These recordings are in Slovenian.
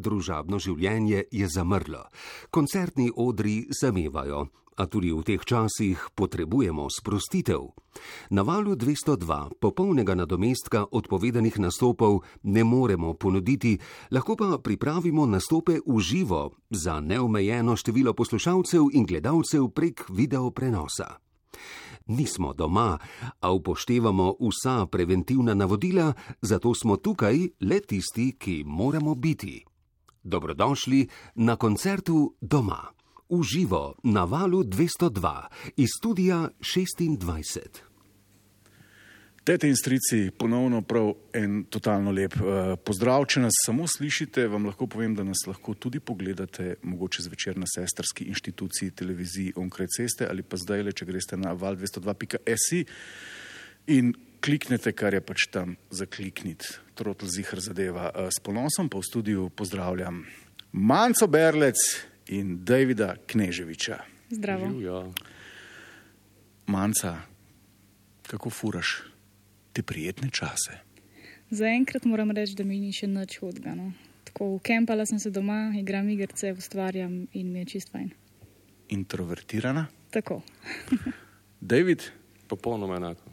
družabno življenje je zamrlo, koncertni odri zamevajo, a tudi v teh časih potrebujemo sprostitev. Na valu 202 popolnega nadomestka odpovedanih nastopov ne moremo ponuditi, lahko pa pripravimo nastope v živo za neomejeno število poslušalcev in gledalcev prek videoprenosa. Nismo doma, a upoštevamo vsa preventivna navodila, zato smo tukaj le tisti, ki moramo biti. Dobrodošli na koncertu doma v živo na valu 202 iz studija 26. Tete in strici, ponovno prav en totalno lep uh, pozdrav. Če nas samo slišite, vam lahko povem, da nas lahko tudi pogledate, mogoče zvečer na sestrski inštituciji, televiziji onkraj ceste ali pa zdaj le, če greste na val202.si in kliknete, kar je pač tam za klikniti. Trotl zihr zadeva. Uh, s ponosom pa v studiu pozdravljam Manco Berlec, in Davida Kneževiča. Zdravo. Živjo. Manca, kako furaš te prijetne čase? Zaenkrat moram reči, da mi ni še nič odgano. Tako v kempala sem se doma, igram igrice, ustvarjam in mi je čist fajn. Introvertirana? Tako. David? Popolnoma enako.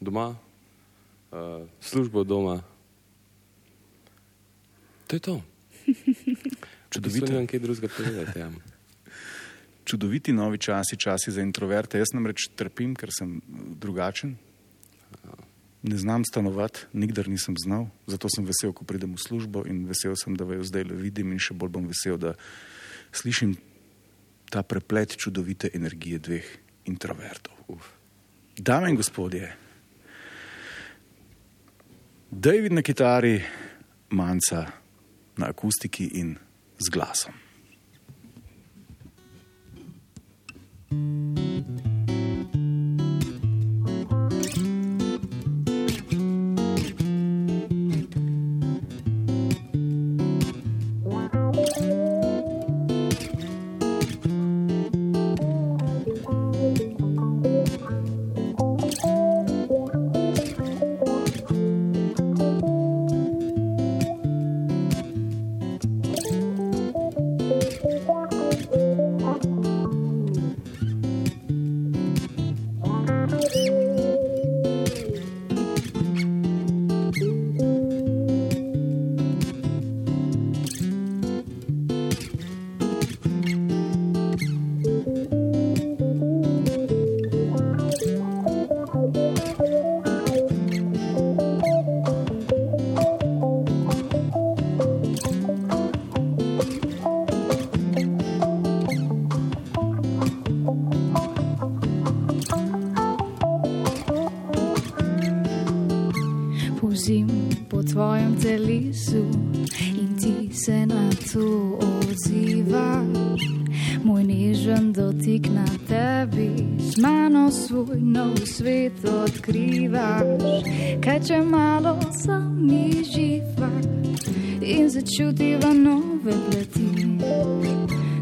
Doma, uh, službo doma. To je to. Čudovito. Ne kaj drugega povedati. Ja. Čudoviti novi časi, časi za introverte. Jaz namreč trpim, ker sem drugačen. Ne znam stanovati, nikdar nisem znal. Zato sem vesel, ko pridem v službo in vesel sem, da vaju zdaj le vidim in še bolj bom vesel, da slišim ta preplet čudovite energije dveh introvertov. Uf. Dame in gospodje, David na kitari, Manca na akustiki in z glasom. Če malo sami živa in začutiva nove plati.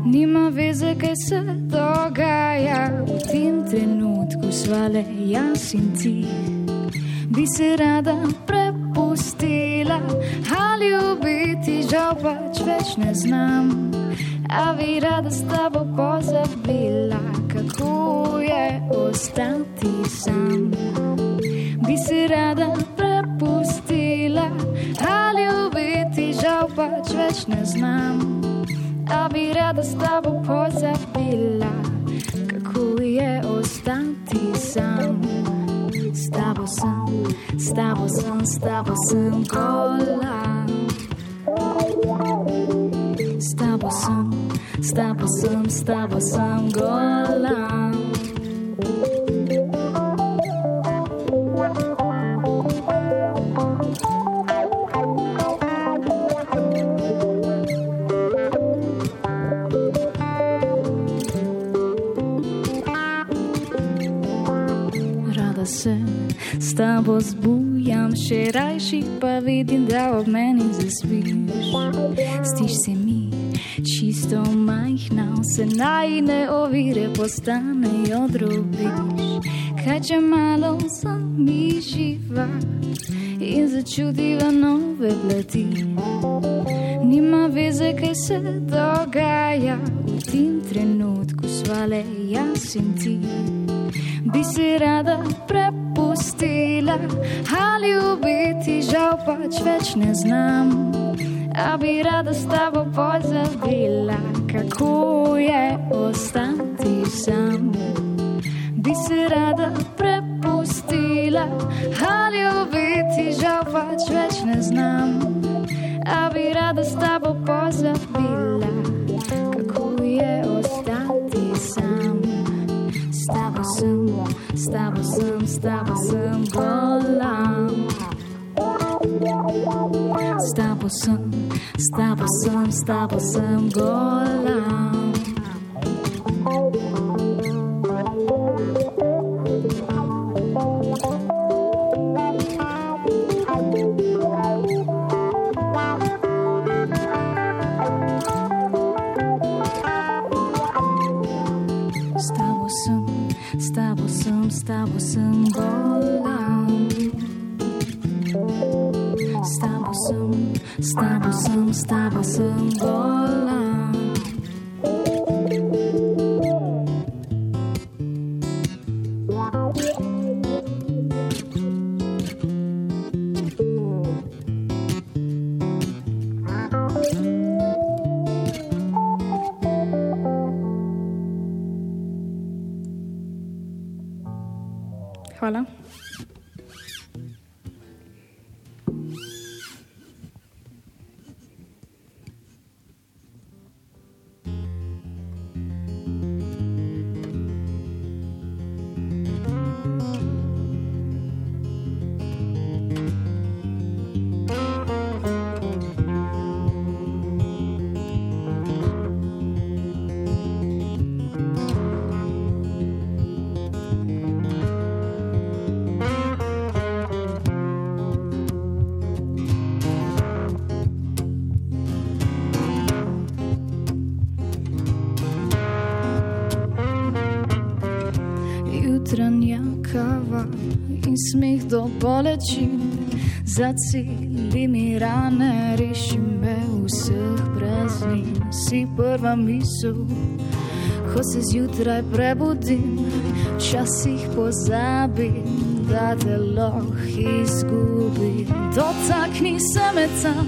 Nima veze, kaj se dogaja v tem trenutku, svale jaz in ti. Bi se rada prepustila ali ubiti, žal pač več ne znam. A bi rada s tabo pozabila, kako je ostati sam. Bi se rada pač več ne znam. A bi rada s tabo pozabila, kako je ostati sam. S tabo sem, s tabo sem, s tabo sem gola. S tabo sem, s tabo sem, s tabo sem gola. tabo zbujam, še rajši pa vidim, da ob meni zaspiš. Stiš se mi, čisto majhna, vse najne ovire postanejo drobiš. Kaj če malo sami živa in začutiva nove plati. Nima veze, kaj se dogaja v tem trenutku, svale jaz in ti. Bi se rada prepustila, ali ubiti, žal pač več ne znam. A bi rada s tabo pozabila, kako je ostati sam. Bi se rada prepustila, ali ubiti, žal pač več ne znam. A bi rada s tabo pozabila, kako je ostati sam. S tabo sem, s tabo sem, s tabo sem golam. S tabo sem, s tabo sem, s tabo sem golam. Tabo sem, s in smeh do bolečin, zaceli mi rane, reši me vseh praznin. Si prva misel, ko se zjutraj prebudim, včasih pozabim, da te lahko izgubim. Dotakni se me tam,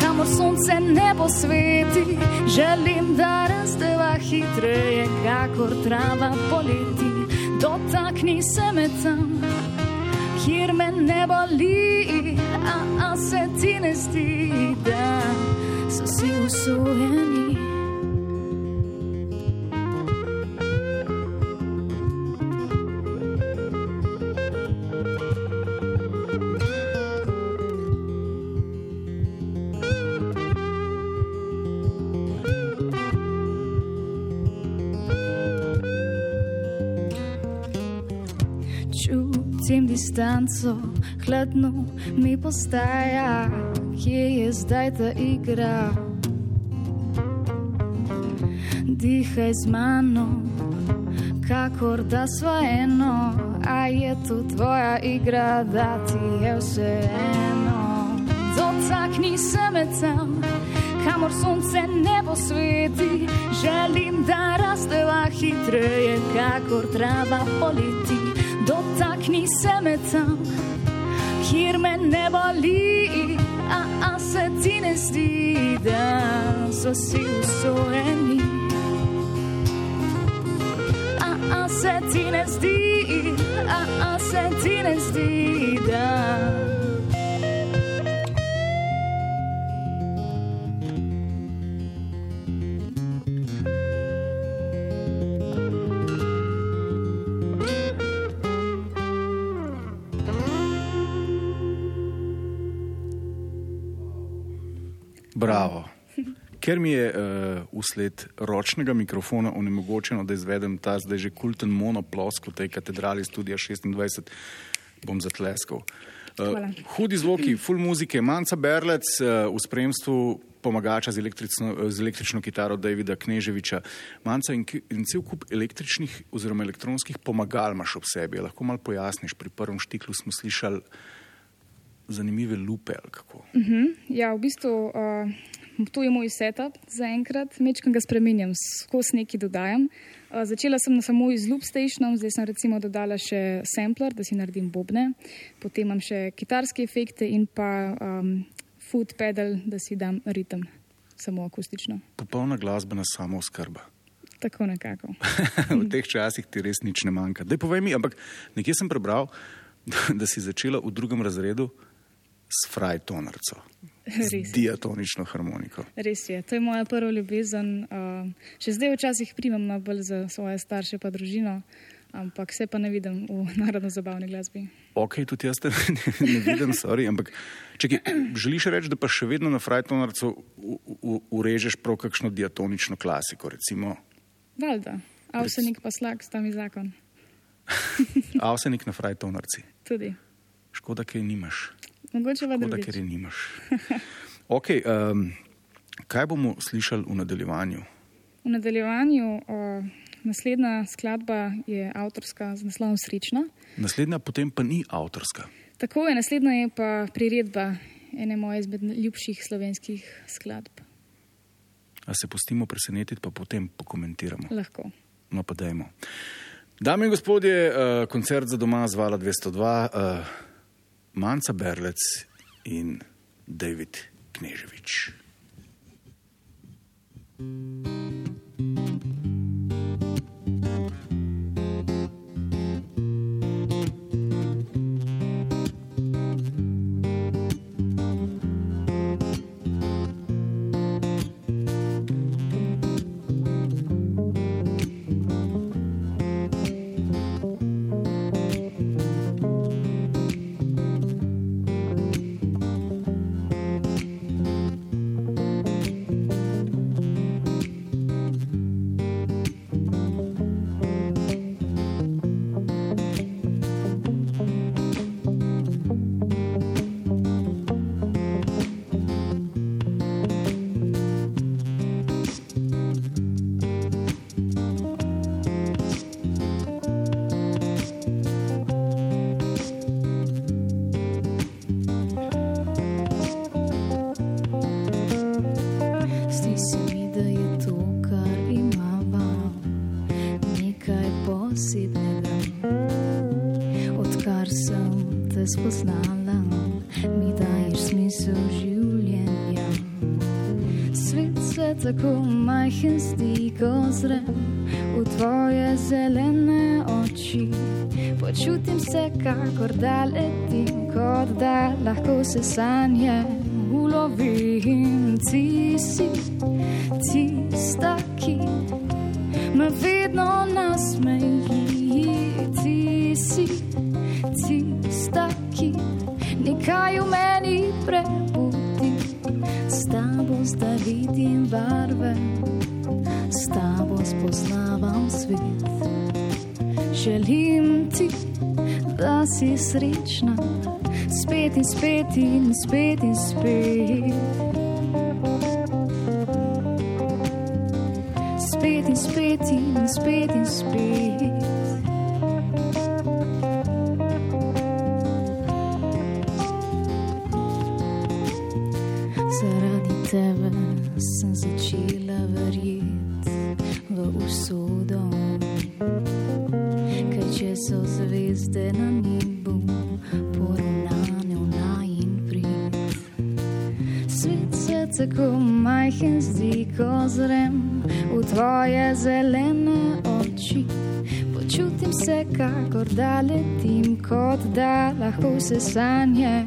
kamor sonce nebo sveti, želim, da razdeva hitreje, kakor trava poleti. Dotakni se me tam, kjer me ne boli, a, a se ti ne zdi, da so si usvojeni. Distanco, hladno mi postaja, kje je zdaj ta igra. Dihaj z mano, kakor da sva eno, a je to tvoja igra, da ti je vse eno. Dotakni se me tam, kamor sonce nebo sveti, želim, da razdeva hitreje, kakor trava poleti. Dotakni se me tam, kjer me ne boli, a, a se ti ne zdi, da so si usvojeni. A, a se ti ne zdi, Ker mi je uh, usled ročnega mikrofona onemogočeno, da izvedem ta zdaj že kulten monoplosk v tej katedrali Studia 26, bom zatleskal. Uh, hudi zvoki, full muzike, Manca Berlec uh, v spremstvu pomagača z električno, z električno kitaro Davida Kneževiča. Manca in, in cel kup električnih oziroma elektronskih pomagal imaš ob sebi. Lahko malo pojasniš, pri prvem štiklu smo slišali zanimive lupe ali kako. Ja, v bistvu uh, to je moj setup za enkrat, mečkam ga spremenjam, skozi neki dodajam. Uh, začela sem samo z loop stationom, zdaj sem recimo dodala še sampler, da si naredim bobne, potem imam še kitarske efekte in pa um, foot pedal, da si dam ritem, samo akustično. Popolna glasbena samo skrba. Tako nekako. v teh časih ti res nič ne manjka. Dej povej mi, ampak nekje sem prebral, da si začela v drugem razredu s frajtonarco. Res. Diatonično harmoniko. Res je, to je moja prva ljubezen. Uh, še zdaj včasih primem na bolj za svoje starše pa družino, ampak vse pa ne vidim v narodno zabavni glasbi. Ok, tudi jaz te ne, ne vidim, sorry, ampak čekaj, želiš reči, da pa še vedno na frajtonarco urežeš prav kakšno diatonično klasiko, recimo Valjda, avsenik pa slag, sta mi zakon. avsenik na frajtonarci. Tudi. Škoda, ker nimaš. Mogoče pa Škoda, ker nimaš. ok, um, kaj bomo slišali v nadaljevanju? V nadaljevanju o, naslednja skladba je avtorska z naslovom Srečna. Naslednja potem pa ni avtorska. Tako je, naslednja je pa priredba ene moje izmed ljubših slovenskih skladb. A se pustimo presenetiti, pa potem pokomentiramo. Lahko. No, pa dajmo. Dame in gospodje, uh, koncert za doma zvala 202, uh, Manca Berlec in David Kneževič. thank you zrem v tvoje zelene oči. Počutim se, kakor da letim, kot da lahko se sanje srečna, spet in spet in spet in spet. Spet in spet in spet in spet. Tvoje zelene oči. Počutim se, kakor da letim, kot da lahko se sanje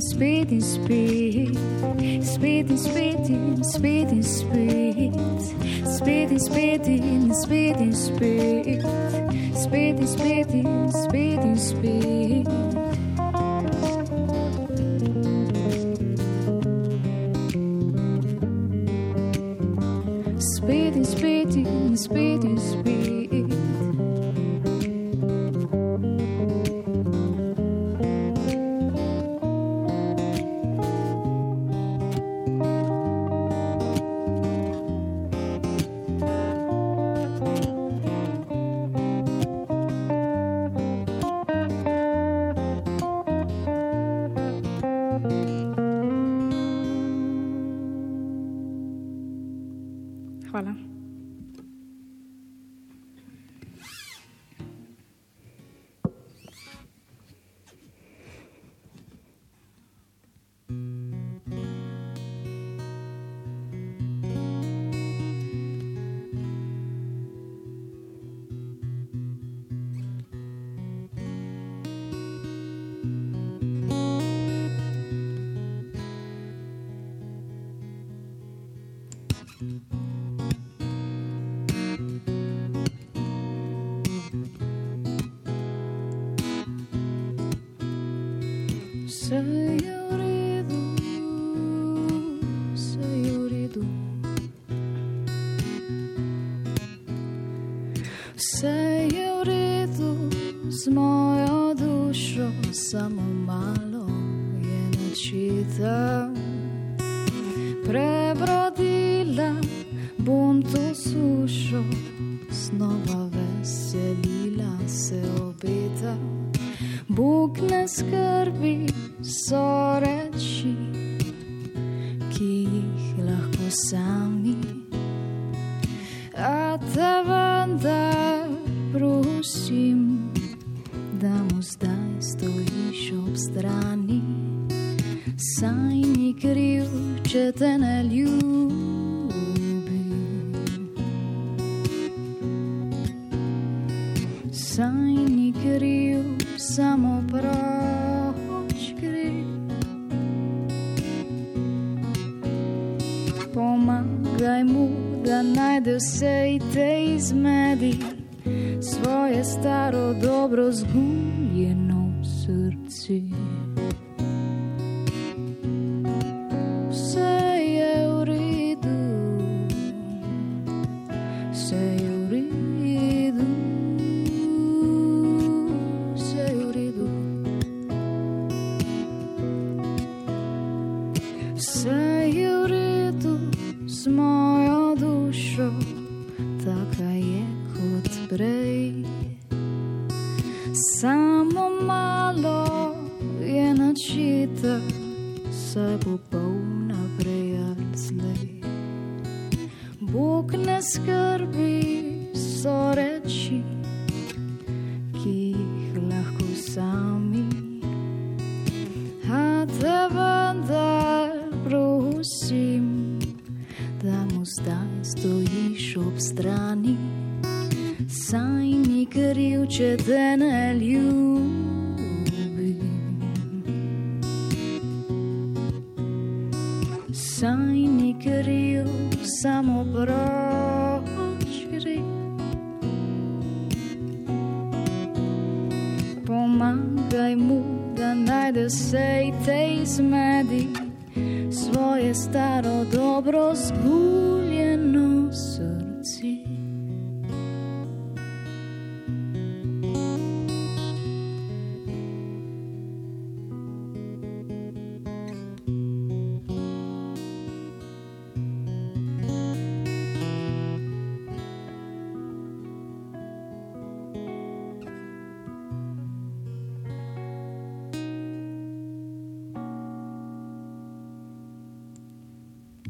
spet in spet in spet, spet in spet in spet in spet spet in spet in spet in spet, spet in saj ni kriv, če te ne ljubi. Saj ni kriv, samo proč gre. Pomagaj mu, da najde vsej tej zmedi svoje staro dobro zguljeno. 去。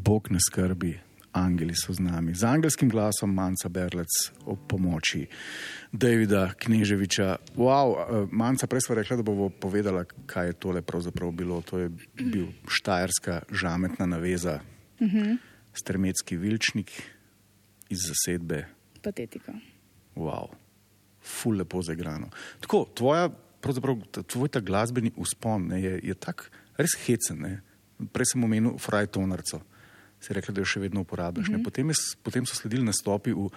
Bog ne skrbi, angeli so z nami. Z angelskim glasom Manca Berlec o pomoči Davida Kneževiča. Wow, eh, Manca, prej smo rekli, da bomo povedala, kaj je tole pravzaprav bilo. To je bil štajerska žametna naveza, uh mhm. -huh. stremecki vilčnik iz zasedbe. Patetika. Wow, ful lepo zaigrano. Tako, tvoja, pravzaprav tvoj ta glasbeni uspon ne, je, je tak res hecen. Ne? Prej sem omenil Frajtonarco si rekla, da jo še vedno uporabljaš. Uh -huh. potem, je, potem so sledili nastopi v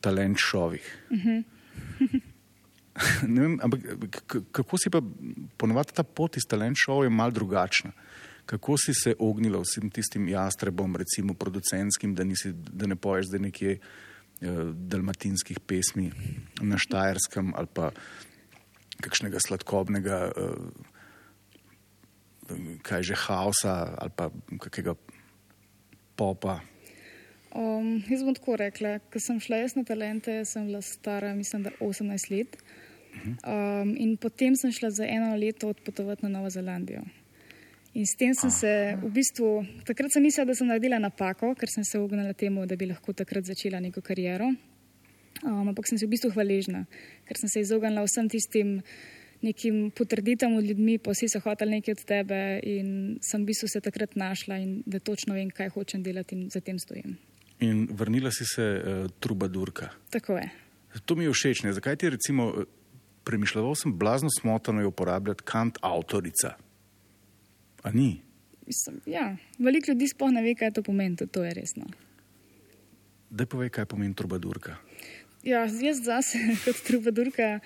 talent šovih. Uh -huh. vem, ampak kako si pa ponovadi ta pot iz talent šov je mal drugačna? Kako si se ognila vsem tistim jastrebom, recimo producentskim, da, nisi, da ne poješ zdaj nekje uh, dalmatinskih pesmi na Štajerskem ali pa kakšnega sladkobnega, uh, kaj že haosa ali pa kakega popa. Um, jaz bom tako rekla, ko sem šla jaz na talente, sem bila stara, mislim, da 18 let. Um, in potem sem šla za eno leto odpotovati na Novo Zelandijo. In s tem sem se v bistvu, takrat sem mislila, da sem naredila napako, ker sem se ognila temu, da bi lahko takrat začela neko kariero. Um, ampak sem se v bistvu hvaležna, ker sem se izognila vsem tistim nekim potrditvam od ljudmi, pa vsi so hoteli nekaj od tebe in sem v bistvu se takrat našla in da točno vem, kaj hočem delati in za tem stojim. In vrnila si se uh, trubadurka. Tako je. To mi je všeč. Ne? Zakaj ti recimo eh, premišljal sem blazno smotano je uporabljati kant avtorica? A ni? Mislim, ja, veliko ljudi sploh ne ve, kaj to pomeni, to je resno. Da povej, kaj pomeni trubadurka. Ja, jaz zase kot trubadurka.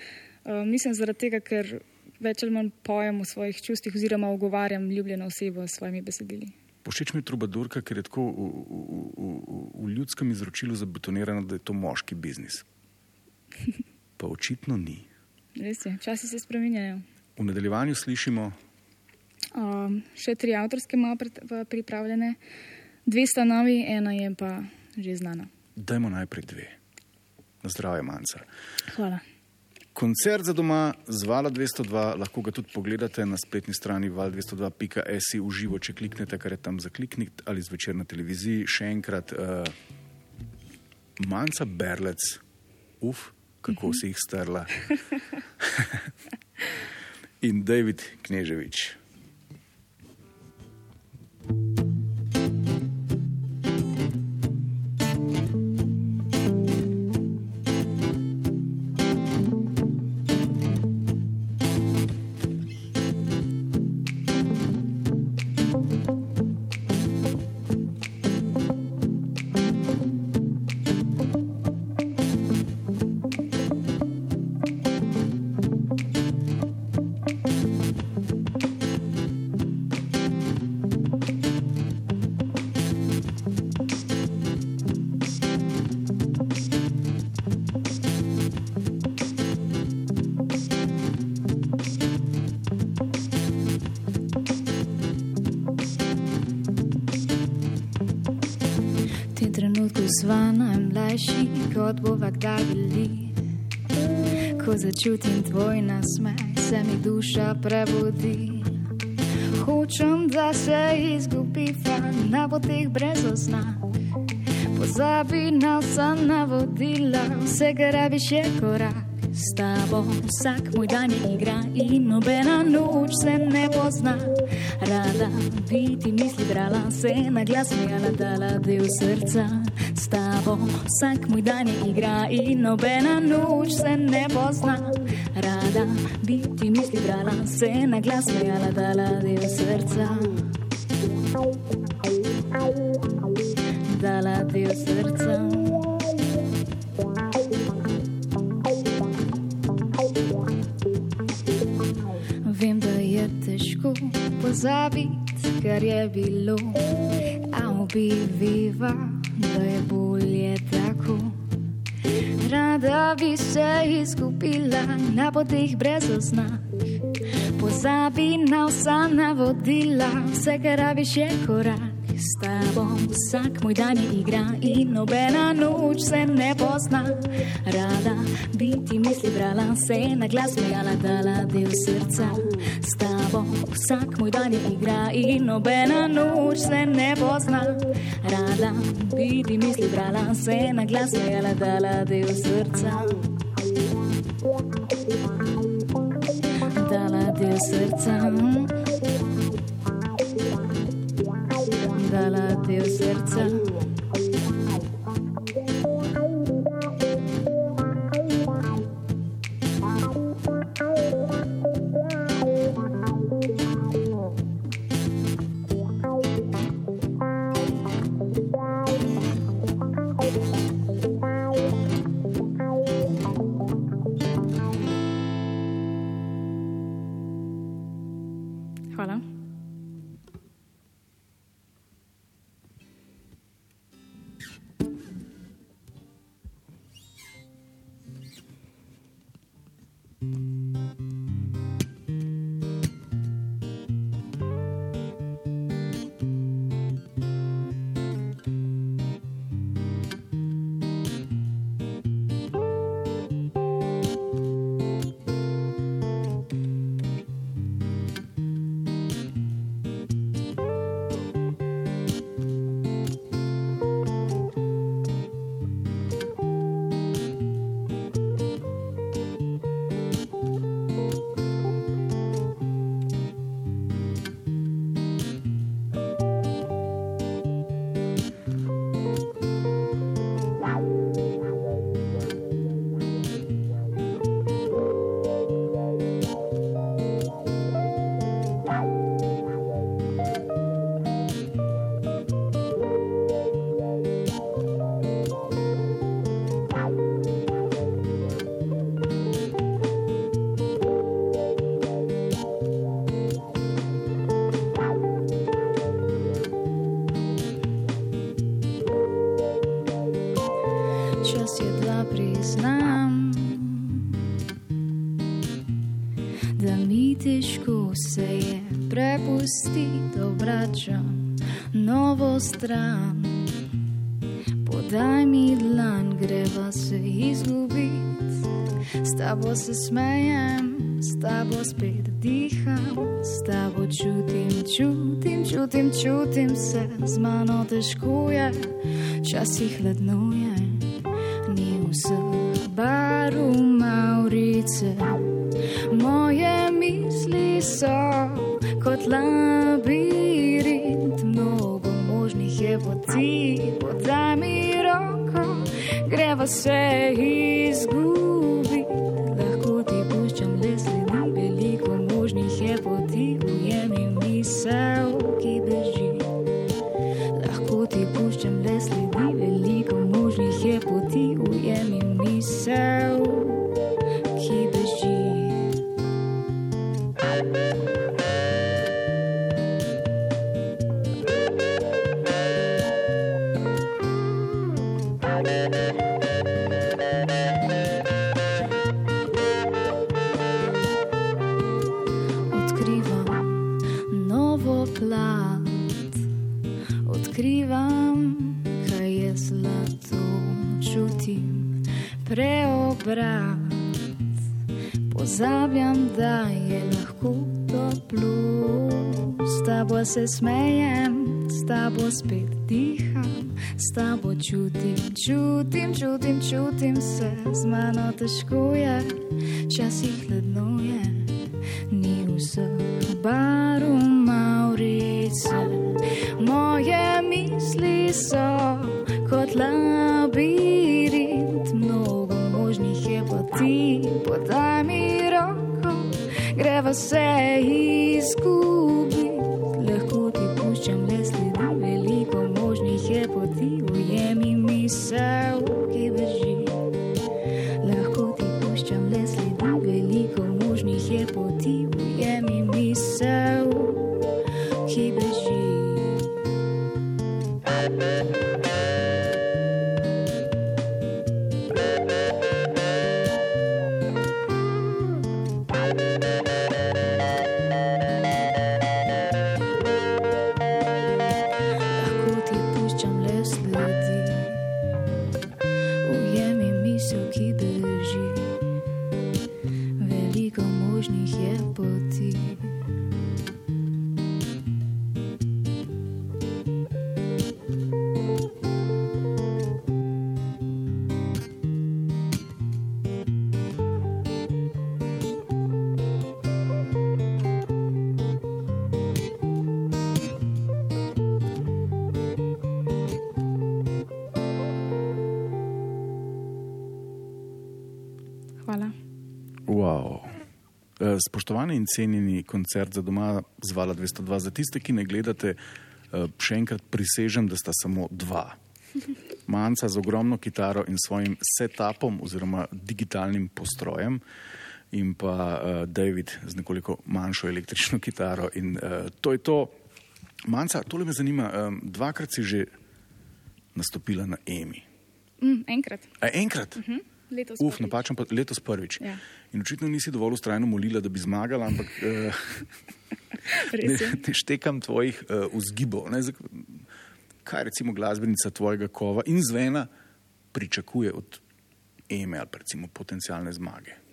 Uh, mislim zaradi tega, ker več ali manj pojem o svojih čustih oziroma ogovarjam ljubljeno osebo s svojimi besedili. Pošeč mi je trubadurka, ker je tako v, v, v, v, v ljudskem izročilu zabetonirano, da je to moški biznis. Pa očitno ni. Res je, časi se spremenjajo. V nadaljevanju slišimo. Um, še tri avtorske imamo pripravljene, dve sta novi, ena je pa že znana. Dajmo najprej dve. Na zdravje, manjca. Hvala. Koncert za doma z Vala 202, lahko ga tudi pogledate na spletni strani val202.js v živo, če kliknete, kar je tam za kliknik ali zvečer na televiziji. Še enkrat, uh, Manca Berlec, uf, kako si jih strla. In David Kneževič. Sva najmlajši, kot bova kdaj bili. Ko začutim tvoj nasmeh, se mi duša prebudi. Hočem, da se izgubiva na poteh brez oznak. Pozabi na vsa navodila, vse grabiš je korak. S tabo vsak moj dan je igra in nobena noč se ne pozna. Rada bi ti misli brala, se na glas smejala, dala del srca. S tabo vsak moj dan je igra in nobena noč se ne pozna. Rada bi ti misli brala, se na glas smejala, dala del srca. Dala del srca. pozabiti, kar je bilo, a obi viva, da je bolje tako. Rada bi se izgubila na poteh brez oznak. Pozabi na vsa navodila, vse kar rabiš je korak s tabo. Vsak moj dan je igra in nobena noč se ne pozna. Rada bi ti misli brala, se na glas smejala, dala del srca. S tabo vsak moj dan je igra in nobena noč se ne pozna. Rada bi ti misli brala, se na glas smejala, dala del srca. Dala del srca. Dala del srca. Stran. Podaj mi dlan, greva se izgubiti, s tabo se smejem, s tabo spet diham, s tabo čutim, čutim, čutim, čutim se, z mano težko je, časih hladno čutim, čutim, čutim, čutim se, z mano težko je, časih hladno je, ni vseh barv Maurice. Moje misli so kot labirint, mnogo možnih je poti, podaj mi roko, greva se izgubiti. Spoštovani in cenjeni koncert za doma z Vala 202. Za tiste, ki ne gledate, eh, še enkrat prisežem, da sta samo dva. Manca z ogromno kitaro in svojim setupom oziroma digitalnim postrojem in pa uh, David z nekoliko manjšo električno kitaro. In uh, to je to. Manca, tole me zanima, um, dvakrat si že nastopila na EMI. Mm, enkrat, A, enkrat? Uh -huh. Letos. Uf, prvič. napačen pa letos prvič. Ja. In očitno nisi dovolj ustrajno molila, da bi zmagala, ampak uh, ne, ne štekam tvojih uh, vzgibov. Ne, kaj recimo glasbenica tvojega kova in zvena pričakuje od Eme ali recimo potencijalne zmage?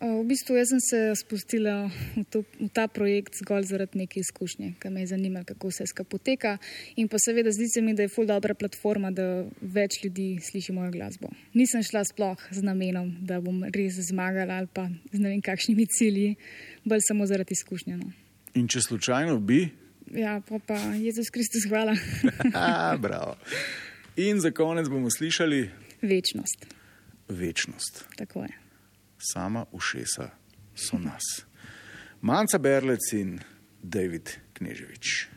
Uh, V bistvu sem se spustila v, to, v ta projekt zgolj zaradi neke izkušnje, ki me je zanimala, kako vse skupaj poteka. In pa seveda zdi se mi, da je ful dobra platforma, da več ljudi sliši mojo glasbo. Nisem šla sploh z namenom, da bom res zmagala ali pa z ne vem kakšnimi cilji, bolj samo zaradi izkušnje. No. In če slučajno bi, Ja, pa pa Jezus Kristus, hvala. a, bravo. In za konec bomo slišali Večnost, večnost. tako je. Sama ušesa so nas. Manca Berlec in David Kneževič.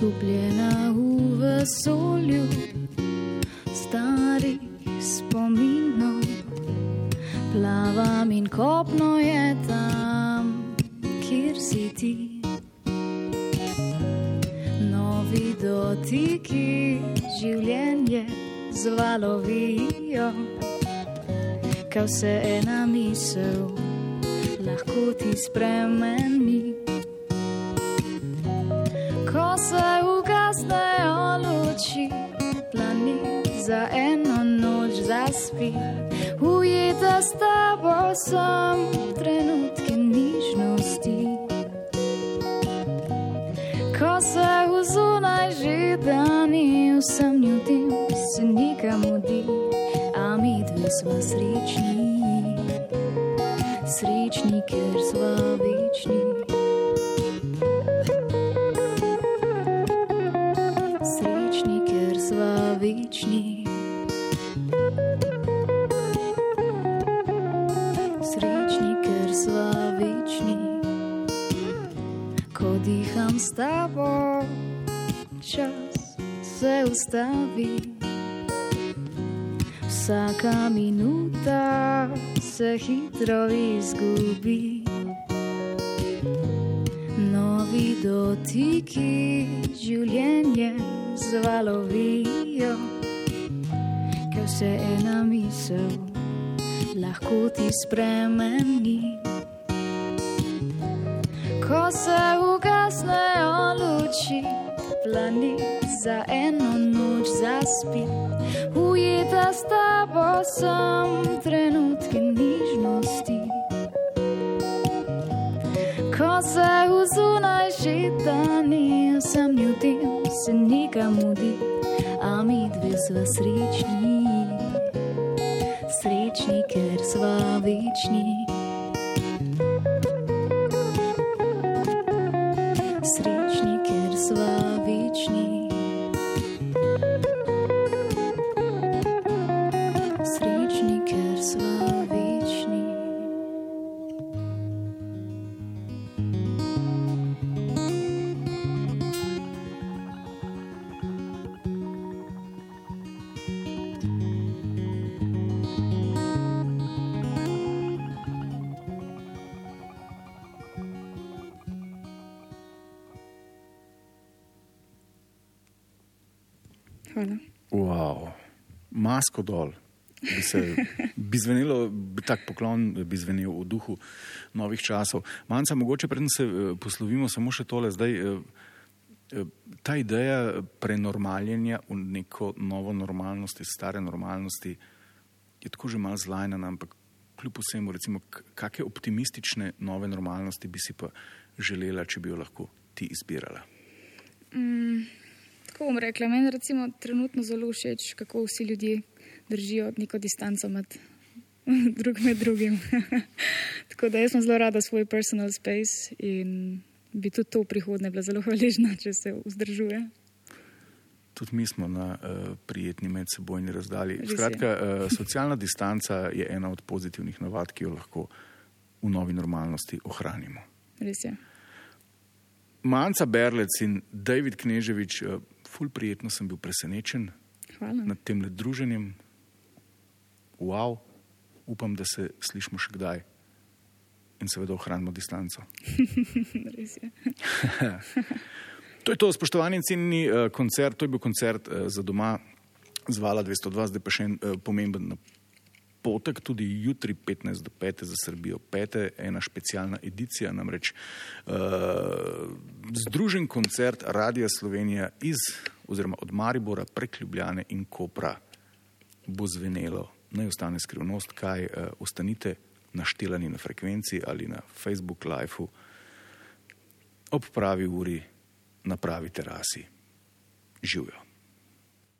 Skupljena v vesolju starih spominov. Plavam in kopno je tam, kjer si ti. Novi dotiki življenje zvalovijo, kaj vse ena misel lahko ti spremeni. Za eno noč zaspi, ujeta s tabo sem trenutke nižnosti. Ko se vzunaj že dani, vsem ljudem se nikam udi, a mi dve smo srečni srečni, ker smo večni. S tabo, čas se ustavi. Vsaka minuta se hitro izgubi. Novi dotiki življenje zvalovijo, ker se ena misel lahko ti spremeni. Ko se ugasnejo luči, planet za eno noč zaspi ujeta s tabo sem trenutke nižnosti. Ko se vzunaj že dani, sem ljudem se nikam mudi, a mi dve sva srečni, srečni, ker sva večni. Masko dol. Bi, se, bi zvenelo, bi tak poklon bi zvenel v duhu novih časov. Manca, mogoče preden se eh, poslovimo, samo še tole. Zdaj, eh, eh, ta ideja prenormaljenja v neko novo normalnost, stare normalnosti, je tako že malo zlajna, ampak kljub vsemu, recimo, kakšne optimistične nove normalnosti bi si pa želela, če bi jo lahko ti izbirala? Mm tako bom rekla, meni recimo trenutno zelo všeč, kako vsi ljudje držijo neko distanco med, drug med drugim. tako da jaz sem zelo rada svoj personal space in bi tudi to v prihodnje bila zelo hvaležna, če se vzdržuje. Tudi mi smo na uh, prijetni medsebojni razdalji. Skratka, uh, socialna distanca je ena od pozitivnih navad, ki jo lahko v novi normalnosti ohranimo. Res je. Manca Berlec in David Kneževič, uh, ful prijetno sem bil presenečen Hvala. nad tem druženjem. Wow, upam, da se slišmo še kdaj in seveda ohranimo distanco. Res je. to je to, spoštovani in cenjeni uh, koncert, to je bil koncert uh, za doma zvala 202, zdaj pa še en uh, pomemben potek, tudi jutri 15 do 5 za Srbijo, 5. ena specialna edicija, namreč uh, združen koncert Radia Slovenija iz oziroma od Maribora prek Ljubljane in Kopra bo zvenelo. Naj ostane skrivnost, kaj uh, ostanite naštelani na frekvenci ali na Facebook Live ob pravi uri na pravi terasi. Živijo.